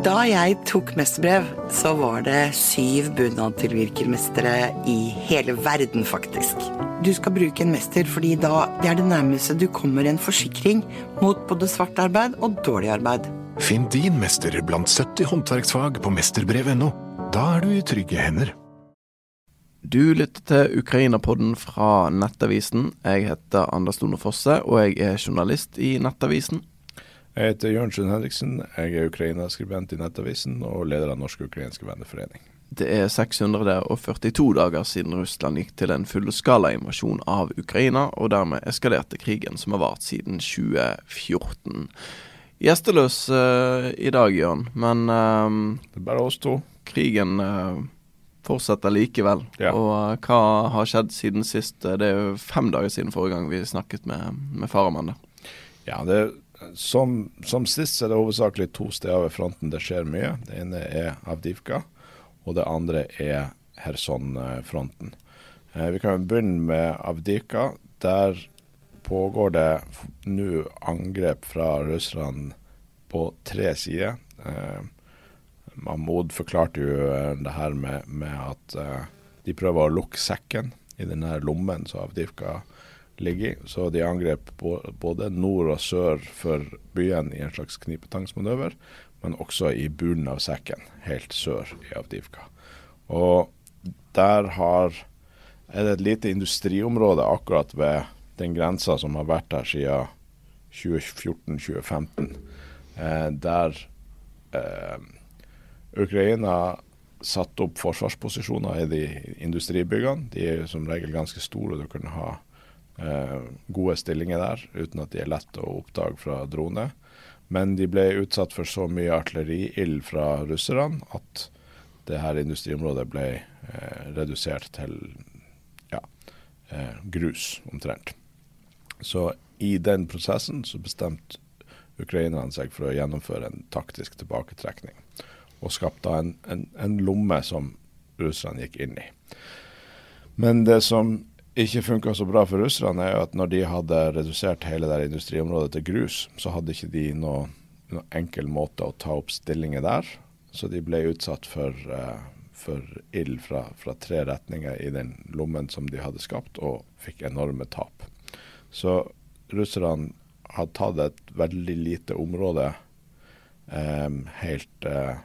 Da jeg tok mesterbrev, så var det syv bunadtilvirkermestere i hele verden, faktisk. Du skal bruke en mester fordi da det er det nærmeste du kommer en forsikring mot både svart arbeid og dårlig arbeid. Finn din mester blant 70 håndverksfag på mesterbrev.no. Da er du i trygge hender. Du lytter til Ukraina-podden fra Nettavisen. Jeg heter Anders Lone Fosse, og jeg er journalist i Nettavisen. Jeg heter Jørn Schund Henriksen. Jeg er Ukraina-skribent i Nettavisen og leder av Norsk ukrainske venneforening. Det er 642 dager siden Russland gikk til en fullskala invasjon av Ukraina, og dermed eskalerte krigen som har vart siden 2014. Gjesteløs uh, i dag, Jørn, men uh, Det er bare oss to. Krigen uh, fortsetter likevel. Ja. Og hva har skjedd siden sist? Det er jo fem dager siden forrige gang vi snakket med, med Farahmand. Ja, det som, som, sist så er det hovedsakelig to steder ved fronten det skjer mye. Det ene er Avdivka, og det andre er Kherson-fronten. Eh, vi kan begynne med Avdivka. Der pågår det nå angrep fra Russland på tre sider. Eh, Mahmoud forklarte jo eh, det her med, med at eh, de prøver å lukke sekken i denne lommen som Avdivka ligger. Så de angrep både nord og sør for byen i en slags knipetangsmanøver, men også i bunnen av sekken, helt sør i Avdivka. Og der har, er det et lite industriområde akkurat ved den grensa som har vært der siden 2014-2015, eh, der eh, Ukraina satte opp forsvarsposisjoner i de industribyggene. De er som regel ganske store. Du kunne ha gode stillinger der, uten at de er lett å oppdage fra drone. Men de ble utsatt for så mye artilleriild fra russerne at det her industriområdet ble eh, redusert til ja, eh, grus, omtrent. Så i den prosessen så bestemte ukrainerne seg for å gjennomføre en taktisk tilbaketrekning. Og skapte en, en, en lomme som russerne gikk inn i. Men det som ikke funka så bra for russerne, er jo at når de hadde redusert hele det industriområdet til grus, så hadde ikke de noen noe enkel måte å ta opp stillinger der. Så de ble utsatt for, uh, for ild fra, fra, tre retninger i den lommen som de hadde skapt, og fikk enorme tap. Så russerne har tatt et veldig lite område um, helt uh,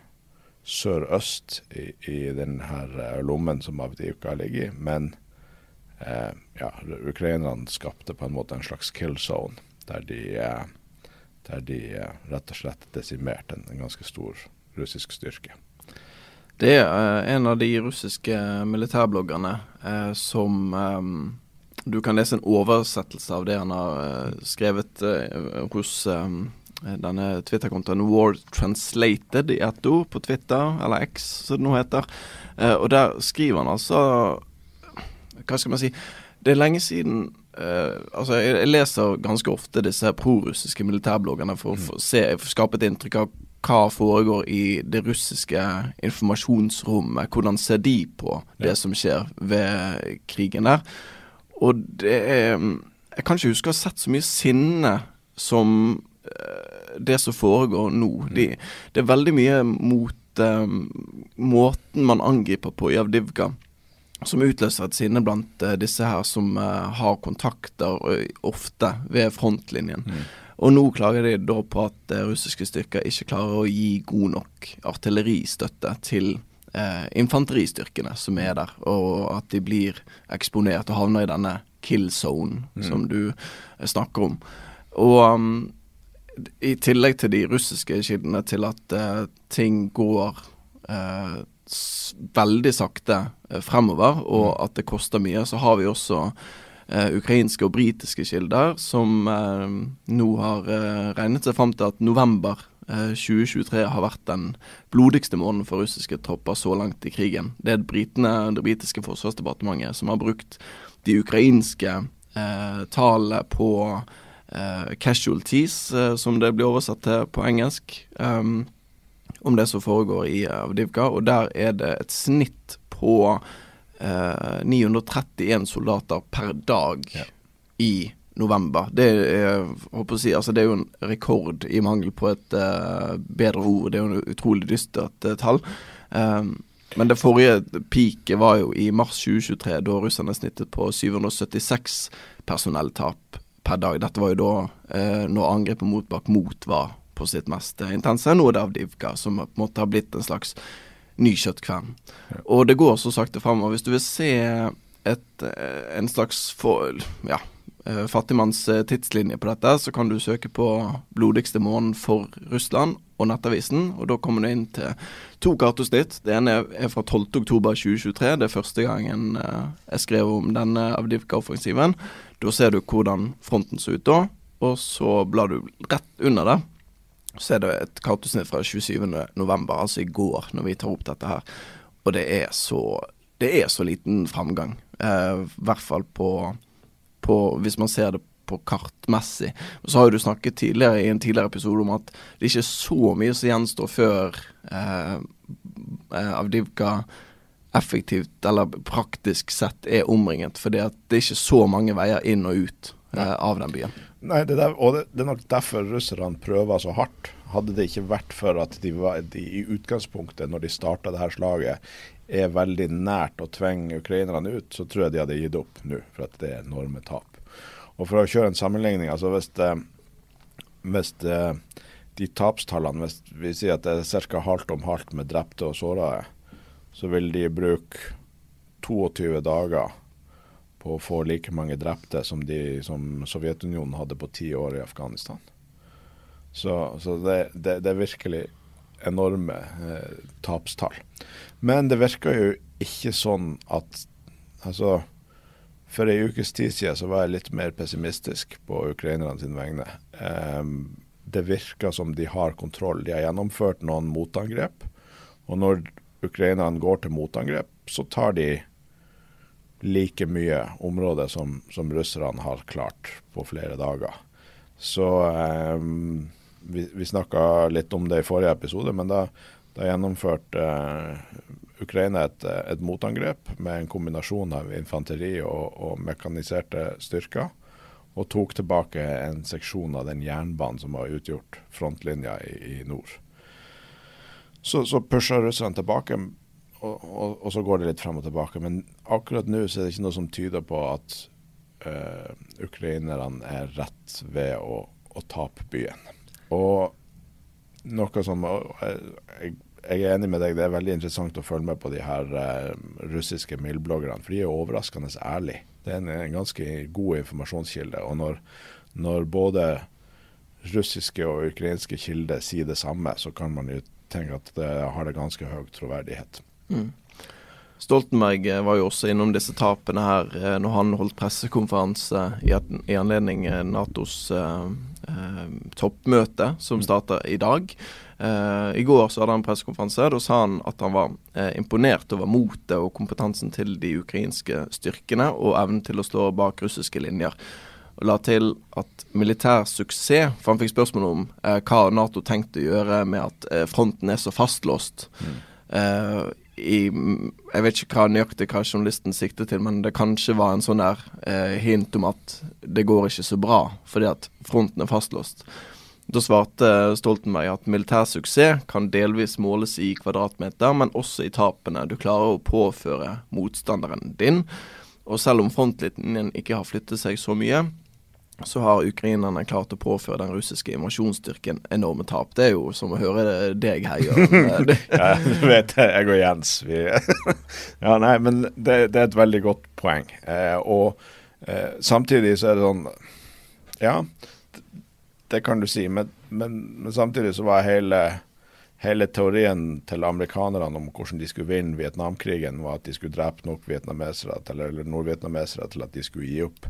sørøst i, i denne lommen som Avdivka ligger i. men eh, ja, ukrainerne skapte på en måte en slags kill zone, der de, eh, der de eh, rett og slett desimerte en, en, ganske stor russisk styrke. Det er eh, en av de russiske militærbloggerne eh, som eh, du kan lese en oversettelse av det han har skrevet hos denne Twitter-kontoen War Translated i ett ord på Twitter, eller X som det nå heter. og der skriver han altså hva skal man si Det er lenge siden uh, Altså, jeg, jeg, leser ganske ofte disse prorussiske militærbloggene for å mm. se, skape et inntrykk av hva foregår i det russiske informasjonsrommet. Hvordan ser de på det som skjer ved krigen der? Og det er Jeg kan ikke huske å ha sett så mye sinne som uh, det som foregår nå. Mm. De, det er veldig mye mot uh, måten man angriper på i Avdivka som utløser et sinne blant uh, disse her som uh, har kontakter uh, ofte ved frontlinjen. Mm. Og nå klager de da på at russiske styrker ikke klarer å gi god nok artilleristøtte til infanteristyrkene som er der, og at de blir eksponert og havner i denne kill zone mm. som du snakker om. Og um, i tillegg til de russiske kildene til at ting går veldig sakte eh, fremover, og mm. at det koster mye. Så har vi også eh, ukrainske og britiske kilder som eh, nå har eh, regnet seg fram til at november 2023 eh, har vært den blodigste måneden for russiske tropper så langt i krigen. Det er britene, det britiske forsvarsdepartementet som har brukt de ukrainske tallene på casualties, som det blir oversatt til på engelsk. Um, om det som foregår i Avdivka, og der er det et snitt på eh, 931 soldater per dag ja. i november. Det er, si, altså det er jo en rekord i mangel på et eh, bedre ord. Det er jo en utrolig dystert eh, tall. Um, men det forrige peaket var jo i mars 2023, da russerne snittet på 776 personelltap per dag. Dette var jo da eh, når angrepet mot Bakhmut var på sitt mest intense. Nå er det Avdivka som på en måte har blitt en slags ny kjøttkvern. Ja. Og det går så sakte framover. Hvis du vil se et, en slags for, ja, uh, fattigmanns uh, tidslinje på dette, så kan du søke på 'blodigste måneden for Russland' og Nettavisen, og da kommer du inn til to kartosnitt. Det ene er fra 12.10.2023. Det er første gangen jeg skrev om denne Avdivka-offensiven. Da ser du hvordan fronten så ut da, og så blar du rett under det. Så er det et kartutsnitt fra 27.11., altså i går, når vi tar opp dette her. Og det er så, det er så liten framgang. I hvert fall på på, hvis man ser det på kartmessig. Og så har du snakket tidligere i en tidligere episode om at det ikke er så mye som gjenstår før eh, eh, Avdivka effektivt eller praktisk sett er omringet. For det er ikke så mange veier inn og ut eh, av den byen. Nei, det der, og det, det, er nok derfor russerne prøver så hardt. Hadde det ikke vært for at de, var, de i utgangspunktet, når de starta det her slaget, er veldig nært å tvinge ukrainerne ut, så tror jeg de hadde gitt opp nå, for at det er enorme tap. Og For å kjøre en sammenligning, altså hvis, hvis de tapstallene Hvis vi sier at det er ca. halvt om halvt med drepte og sårede, så vil de bruke 22 dager på å få like mange drepte som, de, som Sovjetunionen hadde på ti år i Afghanistan. Så, så det, det, det, er virkelig enorme eh, tapstall. Men det virker jo ikke sånn at Altså, for ei ukes tid siden så var jeg litt mer pessimistisk på ukrainerne sine vegne. Eh, det virker som de har kontroll. De har gjennomført noen motangrep. Og når ukrainerne går til motangrep, så tar de like mye område som, som russerne har klart på flere dager. Så eh, vi, vi snakka litt om det i forrige episode, men da da gjennomførte eh, Ukraina et, et, motangrep med en kombinasjon av infanteri og, og, mekaniserte styrker, og tok tilbake en seksjon av den jernbanen som har utgjort frontlinja i, i nord. Så, så pusha russerne tilbake, og, og, så går det litt frem og tilbake. Men akkurat nå så er det ikke noe som tyder på at uh, ukrainerne er rett ved å, å tape byen. Og noe som jeg, jeg, er enig med deg, det er veldig interessant å følge med på de her uh, russiske mildbloggerne, for de er overraskende ærlige. Det er en, en, ganske god informasjonskilde. Og når, når, både russiske og ukrainske kilder sier det samme, så kan man jo tenke at det har det ganske høy troverdighet. Mm. Stoltenberg eh, var jo også innom disse tapene her eh, når han holdt pressekonferanse i, anledning Natos eh, eh, toppmøte som mm. starter i dag. Eh, I går så hadde han pressekonferanse. Da sa han at han var eh, imponert over motet og kompetansen til de ukrainske styrkene og evnen til å stå bak russiske linjer. Og la til at militær suksess For han fikk spørsmål om eh, hva Nato tenkte å gjøre med at eh, fronten er så fastlåst. Mm. I, jeg vet ikke hva nøyaktig hva journalisten sikter til, men det kanskje var en sånn der eh, hint om at det går ikke så bra fordi at fronten er fastlåst. Da svarte Stoltenberg at militær suksess kan delvis måles i kvadratmeter, men også i tapene du klarer å påføre motstanderen din. Og selv om frontlinjen ikke har flyttet seg så mye, så har ukrainerne klart å påføre den russiske invasjonsstyrken enorme tap. Det er jo som å høre deg her, Jørn. ja, du vet jeg og Jens. Vi, ja, nei, men det, det, er et veldig godt poeng. Eh, og eh, samtidig så er det sånn Ja det kan du si. Men, men, men samtidig så var hele, hele teorien til amerikanerne om hvordan de skulle vinne Vietnamkrigen, var at de skulle drepe nok vietnamesere til, eller nordvietnamesere til at de skulle gi opp.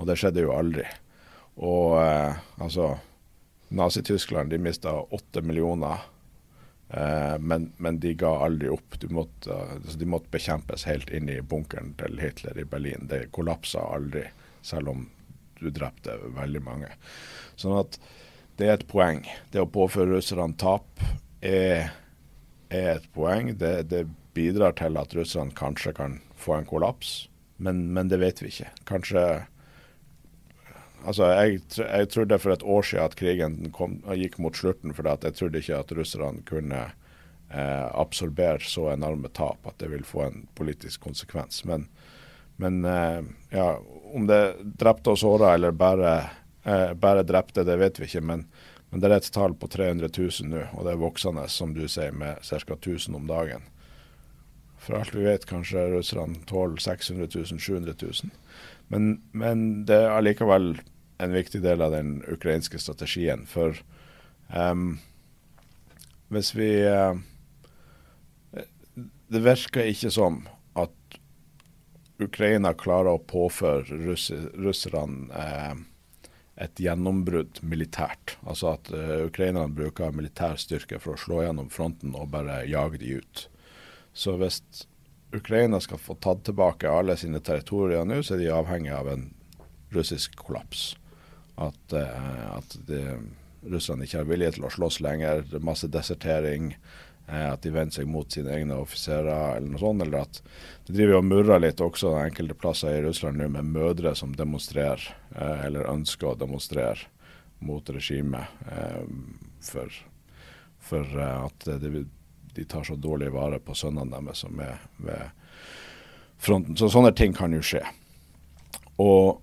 Og det skjedde jo aldri. Og eh, altså Nazi-Tyskland de mista åtte millioner, eh, men, men, de ga aldri opp. De måtte, altså, de måtte bekjempes helt inn i bunkeren til Hitler i Berlin. Det kollapsa aldri, selv om du drepte veldig mange. Sånn at det er et poeng. Det å påføre russerne tap er, er et poeng. Det, det, bidrar til at russerne kanskje kan få en kollaps, men, men, det vet vi ikke. Kanskje Altså, jeg, jeg, trodde for et år siden at krigen kom, gikk mot slutten, for jeg trodde ikke at russerne kunne eh, absorbere så enorme tap at det vil få en politisk konsekvens. Men, men eh, ja, om det drepte og såra eller bare, eh, bare, drepte, det vet vi ikke. Men, men, det er et tall på 300 000 nå, og det er voksende, som du sier, med ca. 1000 om dagen. For alt vi vet, kanskje russerne tåler 600 000, 700 000. Men, men, det er allikevel en viktig del av den ukrainske strategien. For um, hvis vi uh, Det virker ikke som at Ukraina klarer å påføre russerne uh, et gjennombrudd militært. Altså at uh, ukrainerne bruker militær styrke for å slå gjennom fronten og bare jage de ut. Så hvis Ukraina skal få tatt tilbake alle sine territorier nå, så er de avhengig av en russisk kollaps. At, eh, at de, russerne ikke har vilje til å slåss lenger, masse desertering. Eh, at de vender seg mot sine egne offiserer eller noe sånt. Eller at de driver og murrer litt også enkelte plasser i Russland nå med mødre som demonstrerer, eh, eller ønsker å demonstrere mot regimet for, for at det de tar så dårlig vare på sønnene deres som er ved fronten. Så sånne ting kan jo skje. Og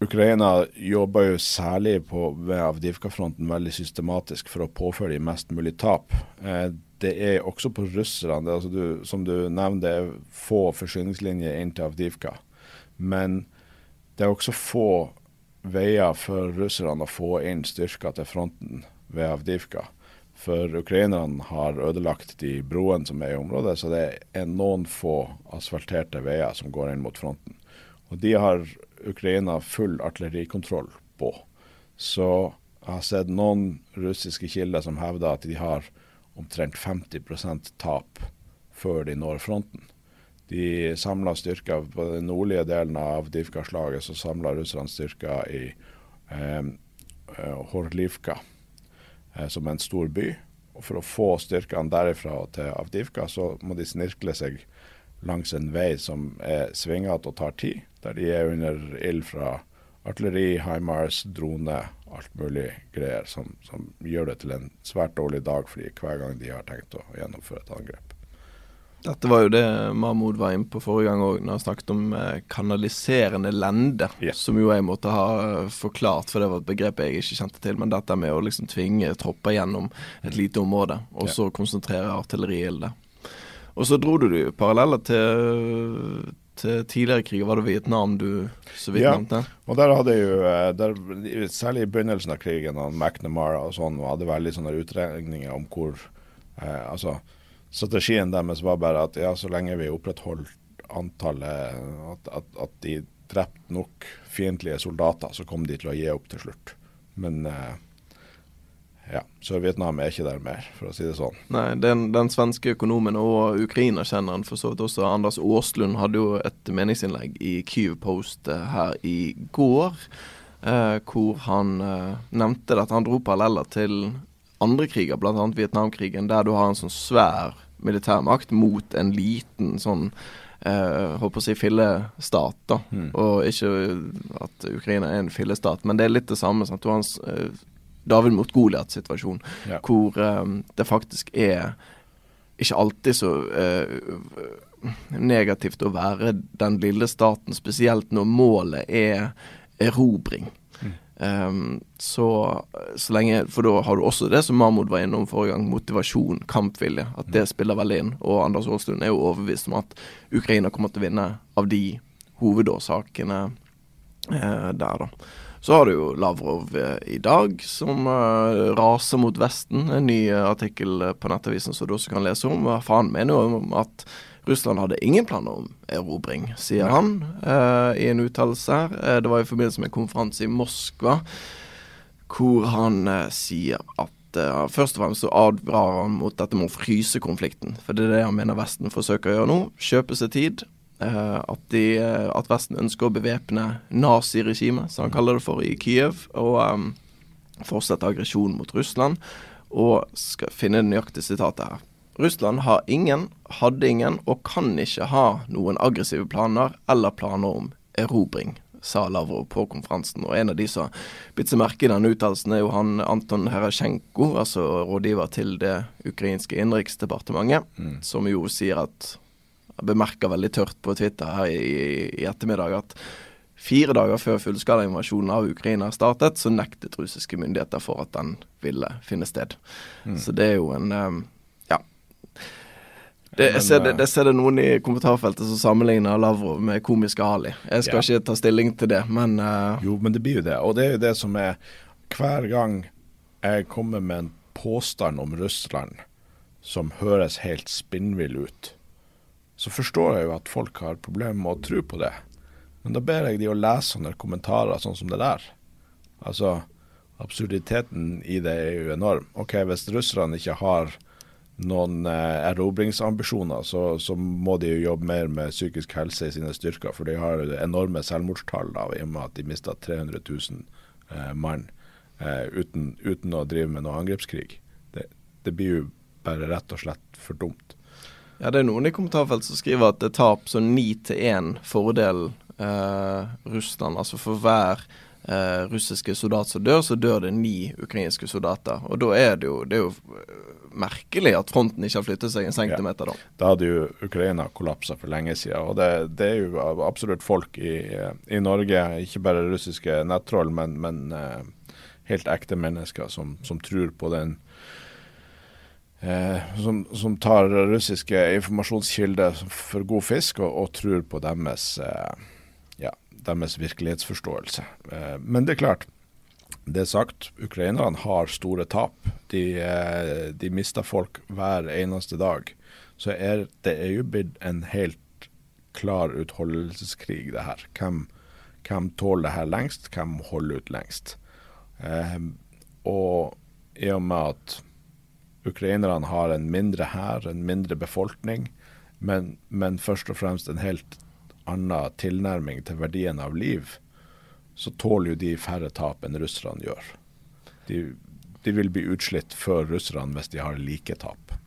Ukraina jobber jo særlig på, ved Avdivka-fronten veldig systematisk for å påføre de mest mulig tap. Eh, det er også på russerne. Altså du, som du nevnte, det er få forsyningslinjer inn til Avdivka. Men det er også få veier for russerne å få inn styrker til fronten ved Avdivka. For ukrainerne har ødelagt de broene som er i området, så det er noen få asfalterte veier som går inn mot fronten. Og de har Ukraina full artillerikontroll på. Så jeg har sett noen russiske kilder som hevder at de har omtrent 50% tap før de når fronten. De samla styrker på den nordlige delen av Divka-slaget, så samla russerne styrker i eh, eh Horlivka som en stor by. Og For å få styrkene derifra til Avdivka, så må de snirkle seg langs en vei som er svingete og tar tid, der de er under ild fra artilleri, HIMARS, drone, alt mulig greier, som, som, gjør det til en svært dårlig dag for de hver gang de har tenkt å gjennomføre et angrep. Dette var jo det Mahmoud var inne på forrige gang òg, når han snakket om eh, kanaliserende lende. Yeah. Som jo jeg måtte ha eh, forklart, for det var et begrep jeg ikke kjente til. Men dette med å liksom tvinge tropper gjennom et lite område, og så yeah. konsentrere artilleriildet. Og så dro du paralleller til, til tidligere krig. Var det Vietnam du så vidt ja, nevnte? og der hadde jo, eh, der, særlig i begynnelsen av krigen, og McNamara og sånn, hadde veldig sånne utregninger om hvor eh, altså strategien deres var bare at ja, så lenge vi opprettholdt antallet At, at, at de drepte nok fiendtlige soldater, så kom de til å gi opp til slutt. Men eh, ja, Sør-Vietnam er ikke der mer, for å si det sånn. Nei, den, den svenske økonomen og ukrainerkjenneren for så vidt også, Anders Aaslund, hadde jo et meningsinnlegg i Kyiv Post eh, her i går. Eh, hvor han eh, nevnte at han dro paralleller til andre kriger, bl.a. Vietnamkrigen, der du har en sånn svær militærmakt mot en liten sånn eh, håper å si fillestat, da. Mm. Og ikke at Ukraina er en fillestat, men det er litt det samme. Sant? Du har en eh, David mot Goliat-situasjon, ja. hvor eh, det faktisk er ikke alltid så eh, negativt å være den lille staten, spesielt når målet er erobring. Um, så, så lenge For da har du også det som Mahmoud var innom forrige gang, motivasjon, kampvilje. At det spiller veldig inn. Og Anders Aalstuen er jo overbevist om at Ukraina kommer til å vinne av de hovedårsakene eh, der, da. Så har du jo Lavrov eh, i dag, som eh, raser mot Vesten. En ny eh, artikkel på Nettavisen som du også kan lese om. For han mener jo at Russland hadde ingen planer om erobring, sier han uh, i en uttalelse her. Eh, det var i forbindelse med en konferanse i Moskva hvor han eh, sier at først og fremst så advarer han mot dette med å fryse konflikten. For det er det han mener Vesten forsøker å gjøre nå. Kjøpe seg tid. At, de, at, Vesten ønsker å bevæpne naziregimet, som han kaller det for, i Kyiv. Og fortsette aggresjonen mot Russland. Og skal finne det nøyaktige sitatet her. Russland har ingen, hadde ingen og kan ikke ha noen aggressive planer eller planer om erobring, sa Lavrov på konferansen. Og en av de som bitt seg merke i denne uttalelsen, er jo han Anton Herasjenko, altså rådgiver til det ukrainske innenriksdepartementet, mm. som jo sier at Bemerker veldig tørt på Twitter her i, i ettermiddag at Fire dager før fullskalainvasjonen av Ukraina startet, så nektet russiske myndigheter for at den ville finne sted. Mm. Så det er jo en Ja. Det, jeg, ser, det, det ser det noen i kommentarfeltet som sammenligner Lavrov med komiske Ali. Jeg skal ja. ikke ta stilling til det, men uh, Jo, men det blir jo det. Og det er jo det som er Hver gang jeg kommer med en påstand om Russland som høres helt spinnvill ut, så forstår jeg jo at folk har problemer med å tro på det. Men da ber jeg de å lese sånne kommentarer sånn som det der. Altså, absurditeten i det er jo enorm. Ok, Hvis russerne ikke har noen eh, erobringsambisjoner, så, så, må de jo jobbe mer med psykisk helse i sine styrker. For de har enorme selvmordstall da, i og med at de mista 300 000 eh, mann eh, uten, uten, å drive med noe angrepskrig. Det, det, blir jo bare rett og slett for dumt. Ja, Det er noen i kommentarfeltet som skriver at det er tap så ni til én fordel eh, Russland. Altså for hver eh, russiske soldat som dør, så dør det ni ukrainske soldater. Og da er det jo, det er jo eh, merkelig at fronten ikke har flyttet seg en centimeter, da. Da hadde jo Ukraina kollapsa for lenge siden. Og det, det, er jo absolutt folk i, i Norge, ikke bare russiske nettroll, men, men uh, helt ekte mennesker som, som tror på den Eh, som, som, tar russiske informasjonskilder for god fisk, og, og tror på deres eh, deres virkelighetsforståelse. Eh, men det er klart, det er sagt, ukrainerne har store tap. De, eh, de mister folk hver eneste dag. Så er, det er jo blitt en helt klar utholdelseskrig, det her. Hvem, hvem tåler det her lengst, hvem holder ut lengst. Eh, og i og med at ukrainerne har en mindre hær, en mindre befolkning, men, men først og fremst en helt annen tilnærming til verdien av liv, så tåler jo de færre tap enn russerne gjør. De, de vil bli utslitt før russerne hvis de har like tap.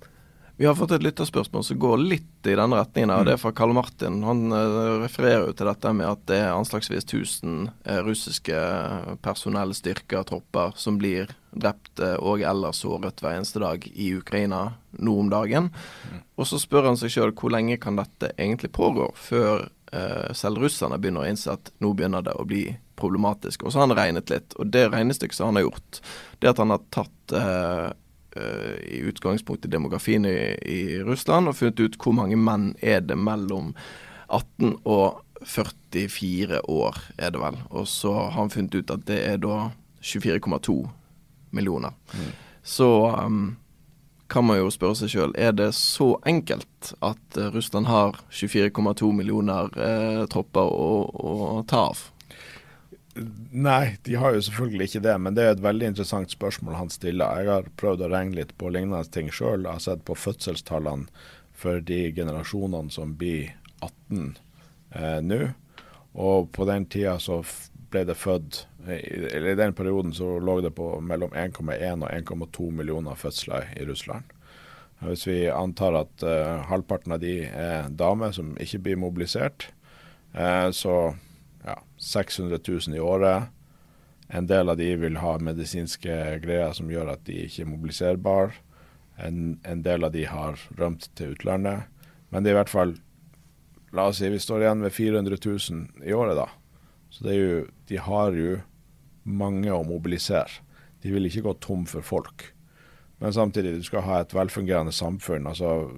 Vi har fått et lytterspørsmål som går litt i denne retningen. og Det er fra Karl Martin. Han uh, refererer jo til dette med at det er anslagsvis 1000 uh, russiske personellstyrker, tropper, som blir drept uh, og eller såret hver eneste dag i Ukraina nå om dagen. Mm. Og så spør han seg sjøl hvor lenge kan dette egentlig pågå før selv russerne begynner å innse at nå begynner det å bli problematisk. Og så har han regnet litt, og det regnestykket som han har gjort, det at han har tatt uh, uh, i utgangspunktet demografien i, i, Russland og funnet ut hvor mange menn er det mellom 18 og 44 år, er det vel. Og så har han funnet ut at det er da 24,2 millioner. Mm. Så um, kan man jo spørre seg sjøl, er det så enkelt at uh, Russland har 24,2 millioner eh, tropper å, å, ta av? Nei, de har jo selvfølgelig ikke det, men det er et veldig interessant spørsmål han stiller. Jeg har prøvd å regne litt på lignende ting sjøl. Jeg har sett på fødselstallene for de generasjonene som blir 18 eh, nå. Og på den tida så ble det født I den perioden så lå det på mellom 1,1 og 1,2 millioner fødsler i Russland. Hvis vi antar at uh, halvparten av de er damer som ikke blir mobilisert, uh, så ja, 600 000 i året. En del av de vil ha medisinske greier som gjør at de ikke er mobiliserbare. En, en, del av de har rømt til utlandet. Men det er i hvert fall La oss si vi står igjen med 400 000 i året, da. Så jo, de har jo mange å mobilisere. De vil ikke gå tom for folk. Men samtidig, du skal ha et velfungerende samfunn. altså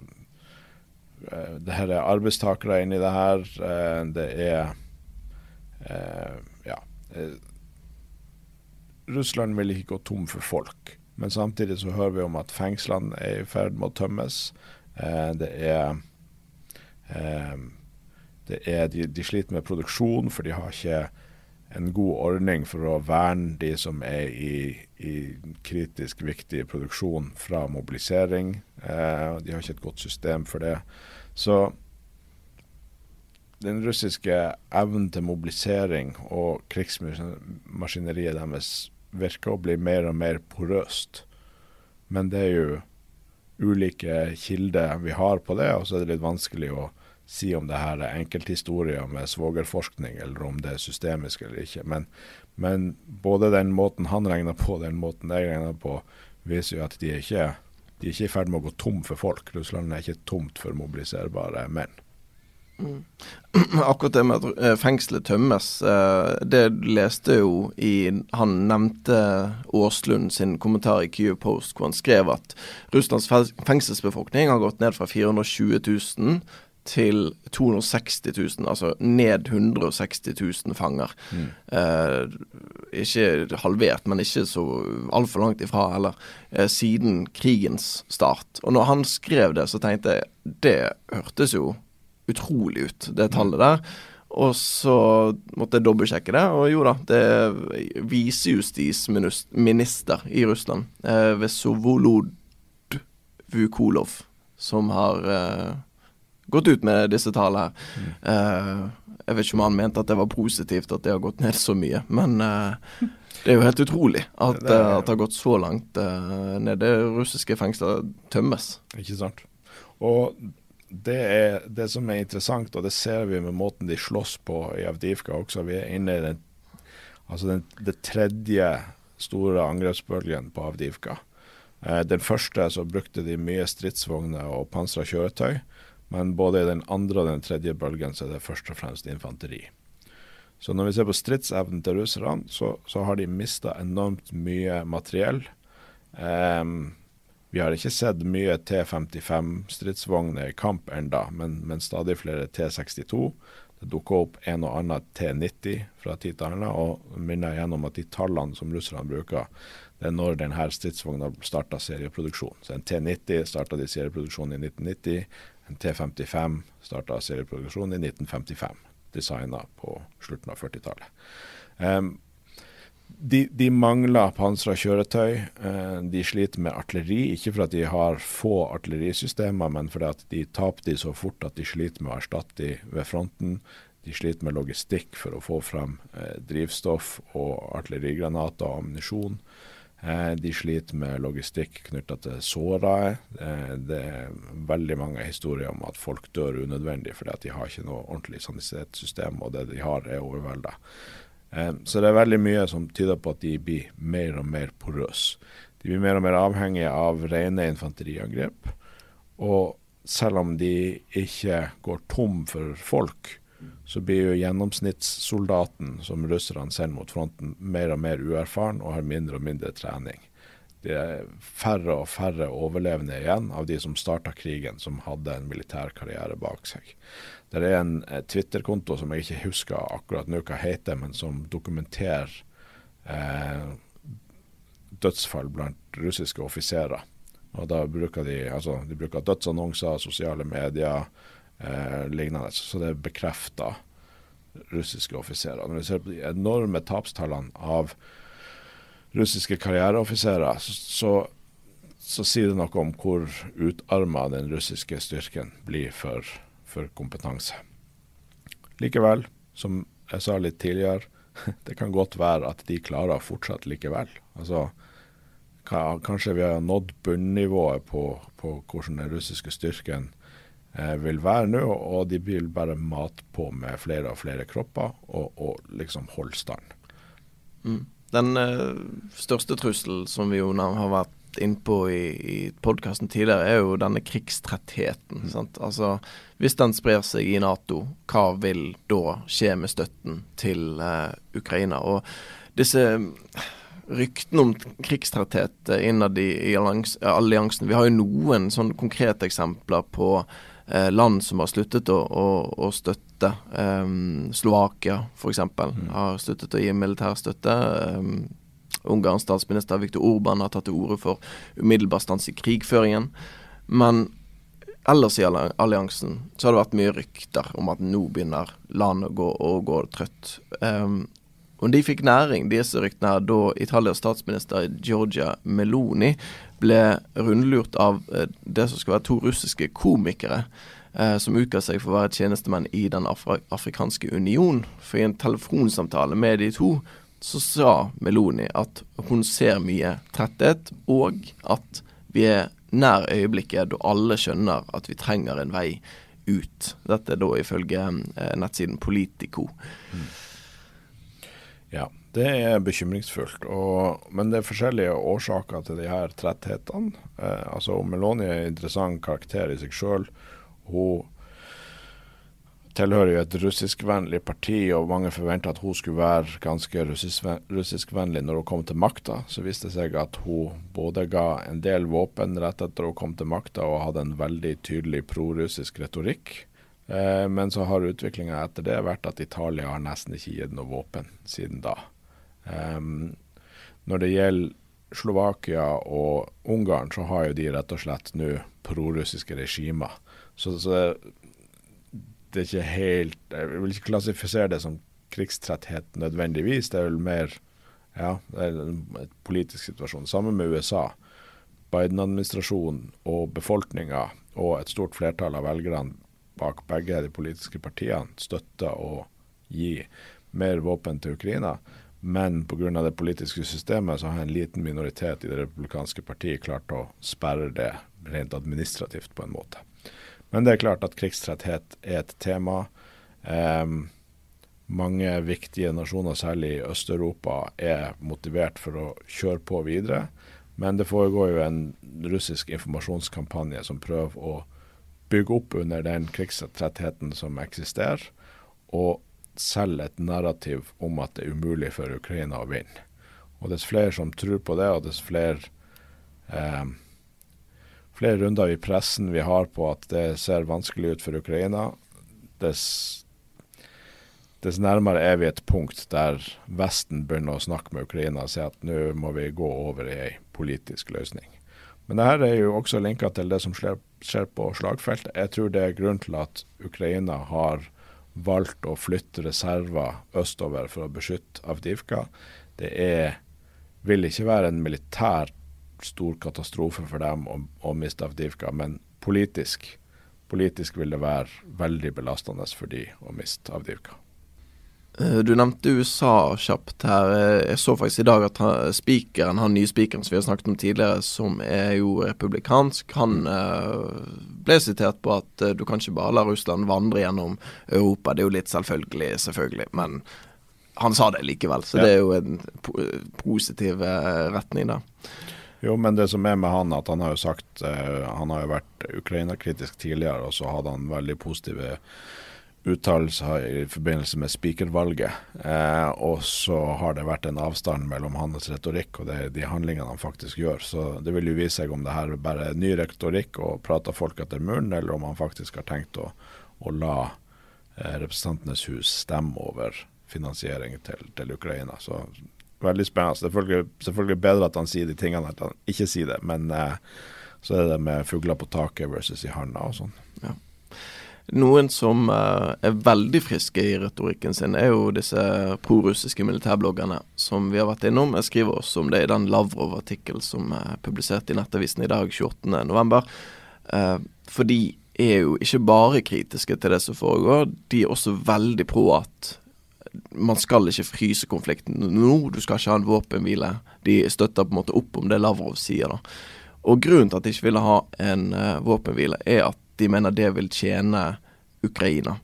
eh, det her er arbeidstakere inni det her. Eh, det er eh, Ja. Russland vil ikke gå tom for folk. Men samtidig så hører vi om at fengslene er i ferd med å tømmes. Det er er, de, de, sliter med produksjon, for de har ikke en god ordning for å verne de som er i, i kritisk viktig produksjon fra mobilisering. Eh, de har ikke et godt system for det. Så den russiske evnen til mobilisering og krigsmaskineriet deres virker å bli mer og mer porøst. Men det er jo ulike kilder vi har på det, og så er det litt vanskelig å si om det her er enkelthistorier med svogerforskning, eller om det er systemisk eller ikke. Men, men både den måten han regner på, den måten jeg regner på, viser jo at de er ikke de er ikke i ferd med å gå tom for folk. Russland er ikke tomt for mobiliserbare menn. Mm. Akkurat det med at eh, fengselet tømmes, eh, det leste jo i Han nevnte Aaslund sin kommentar i Kyiv Post, hvor han skrev at Russlands fengselsbefolkning har gått ned fra 420 000 til 260 000, altså ned 160 000 fanger. Mm. Eh, ikke halvert, men ikke så altfor langt ifra heller, eh, siden krigens start. Og når han skrev det, så tenkte jeg det hørtes jo utrolig ut, det tallet der. Og så måtte jeg dobbeltsjekke det, og jo da, det er visejustisminister i Russland, eh, Vesovolod Vukolov, som har eh, gått ut med disse tallene her. Mm. Jeg vet ikke om han mente at det var positivt at det har gått ned så mye, men uh, det er jo helt utrolig at, det, er, at det har gått så langt ned. Det russiske fengsler tømmes. Ikke sant. Og det er det som er interessant, og det ser vi med måten de slåss på i Avdivka også. Vi er inne i den, altså den, det tredje store angrepsbølgen på Avdivka. Den første så brukte de mye stridsvogner og pansra kjøretøy. Men både i den andre og den tredje bølgen så er det først og fremst infanteri. Så når vi ser på stridsevnen til russerne, så, så, har de mista enormt mye materiell. Um, vi har ikke sett mye T55-stridsvogner i kamp enda, men, men, stadig flere T62. Det dukker opp en og annen T90 fra tid til annen, og minner igjen om at de tallene som russerne bruker, det er når denne stridsvogna starta serieproduksjon. Så en T90 starta de serieproduksjon i 1990. En T55 starta serieproduksjon i 1955, designa på slutten av 40-tallet. Um, de, de, mangler pansra kjøretøy. Uh, de sliter med artilleri, ikke fordi de har få artillerisystemer, men fordi de taper de så fort at de sliter med å erstatte de ved fronten. De sliter med logistikk for å få frem uh, drivstoff og artillerigranater og ammunisjon. Eh, de sliter med logistikk knytta til såra. Eh, det er veldig mange historier om at folk dør unødvendig fordi at de har ikke noe ordentlig sanitetssystem, og det de har er overvelda. Eh, så det er veldig mye som tyder på at de blir mer og mer porøse. De blir mer og mer avhengige av rene infanteriangrep. Og selv om de ikke går tom for folk, så blir jo gjennomsnittssoldaten som russerne sender mot fronten, mer og mer uerfaren og har mindre og mindre trening. Det er færre og færre overlevende igjen av de som starta krigen, som hadde en militær karriere bak seg. Det er en eh, Twitter-konto som jeg ikke husker akkurat nå hva heter, men som dokumenterer eh, dødsfall blant russiske offiserer. Og da bruker de, altså, de bruker dødsannonser, sosiale medier, eh, lignende. Så det bekrefter russiske offiserer. Når vi ser på de enorme tapstallene av russiske karriereoffiserer, så, så, så, sier det noe om hvor utarma den russiske styrken blir for, for kompetanse. Likevel, som jeg sa litt tidligere, det kan godt være at de klarer fortsatt likevel. Altså, kanskje vi har nådd bunnivået på, på hvordan den russiske styrken vil være nå, og de vil bare mate på med flere og flere kropper og, og liksom holde stand. Mm. Den uh, største trusselen som vi jo har vært innpå i, i podkasten tidligere, er jo denne krigstrettheten. Mm. Altså, hvis den sprer seg i Nato, hva vil da skje med støtten til uh, Ukraina? Og disse ryktene om krigstretthet innad i, alliansen Vi har jo noen sånn konkrete eksempler på eh, land som har sluttet å, å, å støtte. Um, Slovakia f.eks. Mm. har sluttet å gi militær støtte. Um, Ungarns statsminister Viktor Orban har tatt til orde for umiddelbar stans i krigføringen. Men ellers i alliansen så har det vært mye rykter om at nå begynner landet å gå, å gå trøtt. Um, og de fikk næring, disse ryktene, her, da Italias statsminister Georgia Meloni ble rundlurt av eh, det som skal være to russiske komikere. Eh, som utga seg for å være tjenestemenn i Den Afri afrikanske union. For i en telefonsamtale med de to så sa Meloni at hun ser mye tretthet, og at vi er nær øyeblikket da alle skjønner at vi trenger en vei ut. Dette er da ifølge eh, nettsiden Politico. Mm. Ja, det er bekymringsfullt. Og, men det er forskjellige årsaker til de her tretthetene. Eh, altså Meloni er en interessant karakter i seg sjøl. Hun tilhører jo et russiskvennlig parti, og mange forventa at hun skulle være ganske russiskvennlig når hun kom til makta. Så viste det seg at hun både ga en del våpen rett etter hun kom til makta, og hadde en veldig tydelig prorussisk retorikk. Eh, men så har utviklinga etter det vært at Italia har nesten ikke gitt noe våpen siden da. Um, når det gjelder Slovakia og Ungarn, så har jo de rett og slett nå prorussiske regimer. Så, så, det er ikke helt Jeg vil ikke klassifisere det som krigstretthet nødvendigvis. Det er vel mer ja, en politisk situasjon. Sammen med USA. Biden-administrasjonen og befolkninga og et stort flertall av velgerne bak begge de politiske partiene støtter å gi mer våpen til Ukraina. Men pga. det politiske systemet så har en liten minoritet i det republikanske partiet klart å sperre det rent administrativt på en måte. Men det er klart at krigstretthet er et tema. Eh, mange viktige nasjoner, særlig i Øst-Europa, er motivert for å kjøre på videre. Men det foregår jo en russisk informasjonskampanje som prøver å bygge opp under den krigstrettheten som eksisterer. Og selger et narrativ om at det er umulig for Ukraina å vinne. Og Dess flere som tror på det, og dess flere, eh, flere runder i pressen vi har på at det ser vanskelig ut for Ukraina, dess, dess nærmere er vi et punkt der Vesten begynner å snakke med Ukraina og si at nå må vi gå over i ei politisk løsning. Men det her er jo også linka til det som skjer, skjer på slagfeltet. Jeg tror det er grunn til at Ukraina har valgt å flytte reserver østover for å beskytte Avdivka. Det er, vil ikke være en militær stor katastrofe for dem å, å miste Avdivka, men politisk, politisk vil det være veldig belastende for de å miste Avdivka. Eh, du nevnte USA kjapt her. Eh, jeg så faktisk i dag at spikeren, han nye spikeren som vi har snakket om tidligere, som er jo republikansk, han uh, ble sitert på at du kan ikke bare la Russland vandre gjennom Europa. Det er jo litt selvfølgelig, selvfølgelig, men han sa det likevel. Så ja. det er jo en positiv retning, da. Jo, men det som er med han, at han har jo sagt Han har jo vært Ukraina-kritisk tidligere, og så hadde han veldig positive uttalelser i forbindelse med spikervalget. Eh, og så har det vært en avstand mellom hans retorikk og det, de handlingene han faktisk gjør. Så det vil jo vise seg om det her bare er ny retorikk og prater folk etter munnen, eller om han faktisk har tenkt å, å la eh, Representantenes hus stemme over finansiering til, til Ukraina. Så veldig spennende. Selvfølgelig, selvfølgelig bedre at han sier de tingene enn at han ikke sier det, men eh, så er det med fugler på taket versus i handa og sånn. Ja. Noen som uh, er veldig friske i retorikken sin, er jo disse prorussiske militærbloggerne som vi har vært innom. Jeg skriver også om det i den Lavrov-artikkel som er publisert i Nettavisen i dag, 28.11. Uh, for de er jo ikke bare kritiske til det som foregår, de er også veldig pro at man skal ikke fryse konflikten nå, du skal ikke ha en våpenhvile. De støtter på en måte opp om det Lavrov sier, da. Og grunnen til at de ikke ville ha en uh, våpenhvile, er at de mener det vil tjene Ukraina.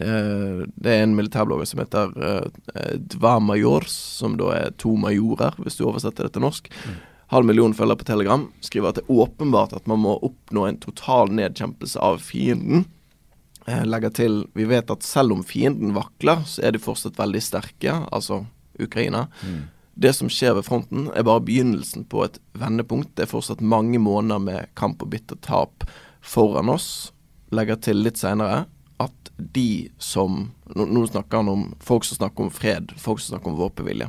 Eh, det er en militærblogger som heter uh, Dva Majors, som da er to majorer, hvis du oversetter det til norsk. Mm. Halv million følger på Telegram. Skriver at det er åpenbart at man må oppnå en total nedkjempelse av fienden. Eh, legger til vi vet at selv om fienden vakler, så er de fortsatt veldig sterke, altså Ukraina. Mm. Det som skjer ved fronten, er bare begynnelsen på et vendepunkt. Det er fortsatt mange måneder med kamp og bitter tap foran oss. Legger til litt seinere at de som nå, snakker han om folk som snakker om fred, folk som snakker om våpenvilje.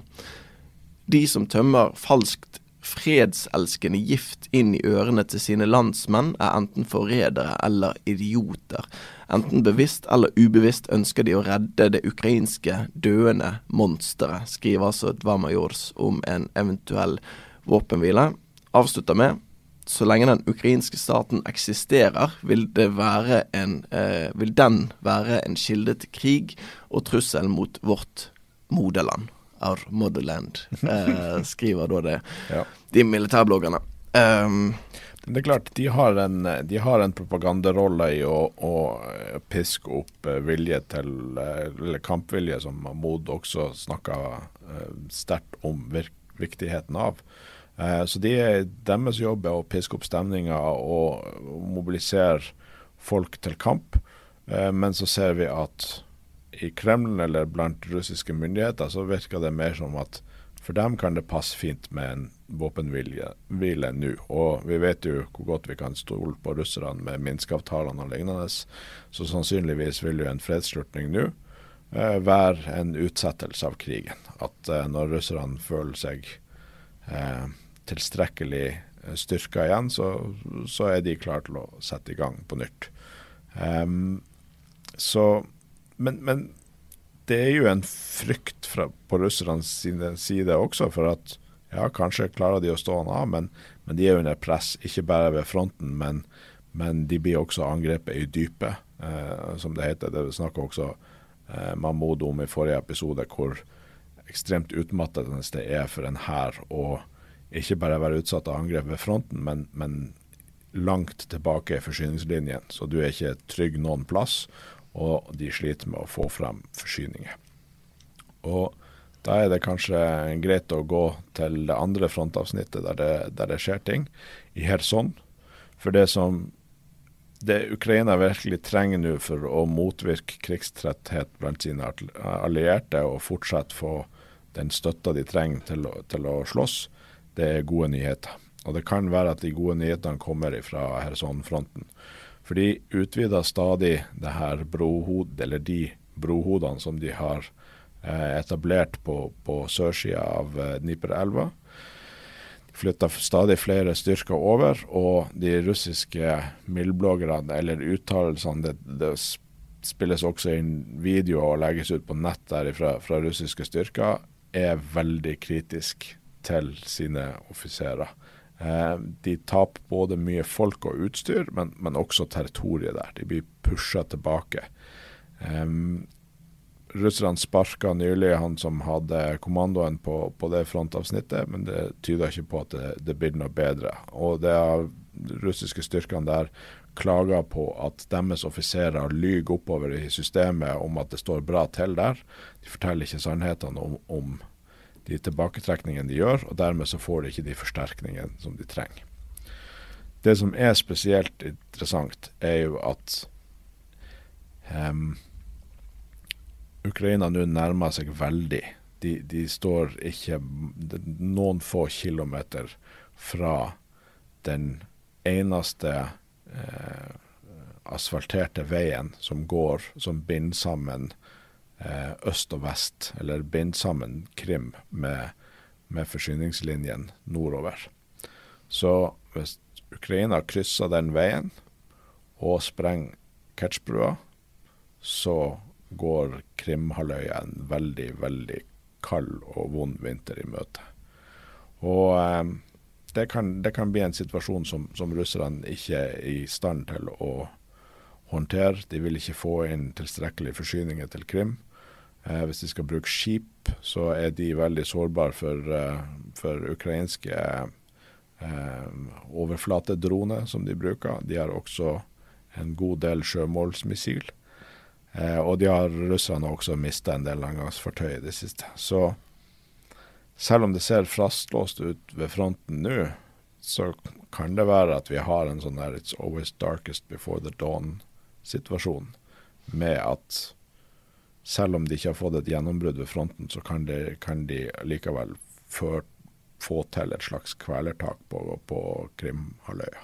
De som tømmer falskt fredselskende gift inn i ørene til sine landsmenn, er enten forrædere eller idioter. Enten bevisst eller ubevisst ønsker de å redde det ukrainske døende monsteret, skriver altså Dvamajors om en eventuell våpenhvile. Avslutter med så lenge den ukrainske staten eksisterer, vil, en, eh, vil den være en kilde til krig og trussel mot vårt moderland. Our motherland, eh, skriver da det ja. de militærbloggerne. Um, Det er klart, de har en, de har en propagandarolle i å, å, piske opp vilje til, eller kampvilje, som Mod også snakka sterkt om viktigheten av. Så de, deres jobb er å piske opp stemninga og mobilisere folk til kamp. Men så ser vi at i Kreml eller blant russiske myndigheter så virker det mer som at for dem kan det passe fint med en våpenhvile nå. Og vi vet jo hvor godt vi kan stole på russerne med Minsk-avtalene og lignende. Så sannsynligvis vil jo en fredsslutning nå eh, være en utsettelse av krigen. At eh, når russerne føler seg eh, tilstrekkelig eh, styrka igjen, så, så, er de klare til å sette i gang på nytt. Um, så men, men, det er jo en frykt fra, på russernes side også, for at ja, kanskje klarer de å stå han av, men, men, de er under press. Ikke bare ved fronten, men, men de blir også angrepet i dypet, eh, som det heter. Det snakker også eh, Mahmoud om i forrige episode, hvor ekstremt utmattende det er for en hær å ikke bare være utsatt av angrep ved fronten, men, men langt tilbake i forsyningslinjen. Så du er ikke trygg noen plass og de sliter med å få frem forsyninger. Og da er det kanskje greit å gå til det andre frontavsnittet der det, der det skjer ting, i Kherson. For det som det Ukraina virkelig trenger nå for å motvirke krigstretthet blant sine allierte og fortsatt få den støtta de trenger til å, til å slåss, det er gode nyheter. Og det kan være at de gode nyhetene kommer fra Kherson-fronten. For de utvider stadig det her brohodet, eller de brohodene som de har eh, etablert på, på sørsida av eh, Dniperelva. De flytter stadig flere styrker over, og de russiske mildbloggerne, eller uttalelsene det, det, spilles også inn video og legges ut på nett der fra russiske styrker, er veldig kritisk til sine offiserer. Eh, de taper både mye folk og utstyr, men, men også territoriet der. De blir pusha tilbake. Um, Russerne sparka nylig han som hadde kommandoen på, på, det frontavsnittet, men det tyder ikke på at det, det blir noe bedre. Og det er russiske styrkene der klager på at deres offiserer lyver oppover i systemet om at det står bra til der. De forteller ikke sannhetene om, om de tilbaketrekningene de gjør, og dermed så får de ikke de forsterkningene som de trenger. Det som er spesielt interessant, er jo at um, Ukraina nå nærmer seg veldig. De, de, står ikke noen få kilometer fra den eneste eh, asfalterte veien som går, som binder sammen øst og vest, eller bind sammen Krim med, med forsyningslinjen nordover. Så hvis Ukraina krysser den veien og sprenger Kertsbrua, så går Krimhalvøya en veldig, veldig kald og vond vinter i møte. Og eh, det, kan, det, kan, bli en situasjon som, som russerne ikke er i stand til å håndtere. De vil ikke få inn tilstrekkelige forsyninger til Krim. Eh, hvis de skal bruke skip, så er de veldig sårbare for, uh, for ukrainske uh, overflatedroner som de bruker. De har også en god del sjømålsmissil. Eh, og de har russerne også mista en del landgangsfartøy i det siste. Så selv om det ser fastlåst ut ved fronten nå, så kan det være at vi har en sånn der 'it's always darkest before the dawn'-situasjon, med at selv om de ikke har fått et gjennombrudd ved fronten, så kan de, kan de likevel få til et slags kvelertak på, på Krimhalvøya.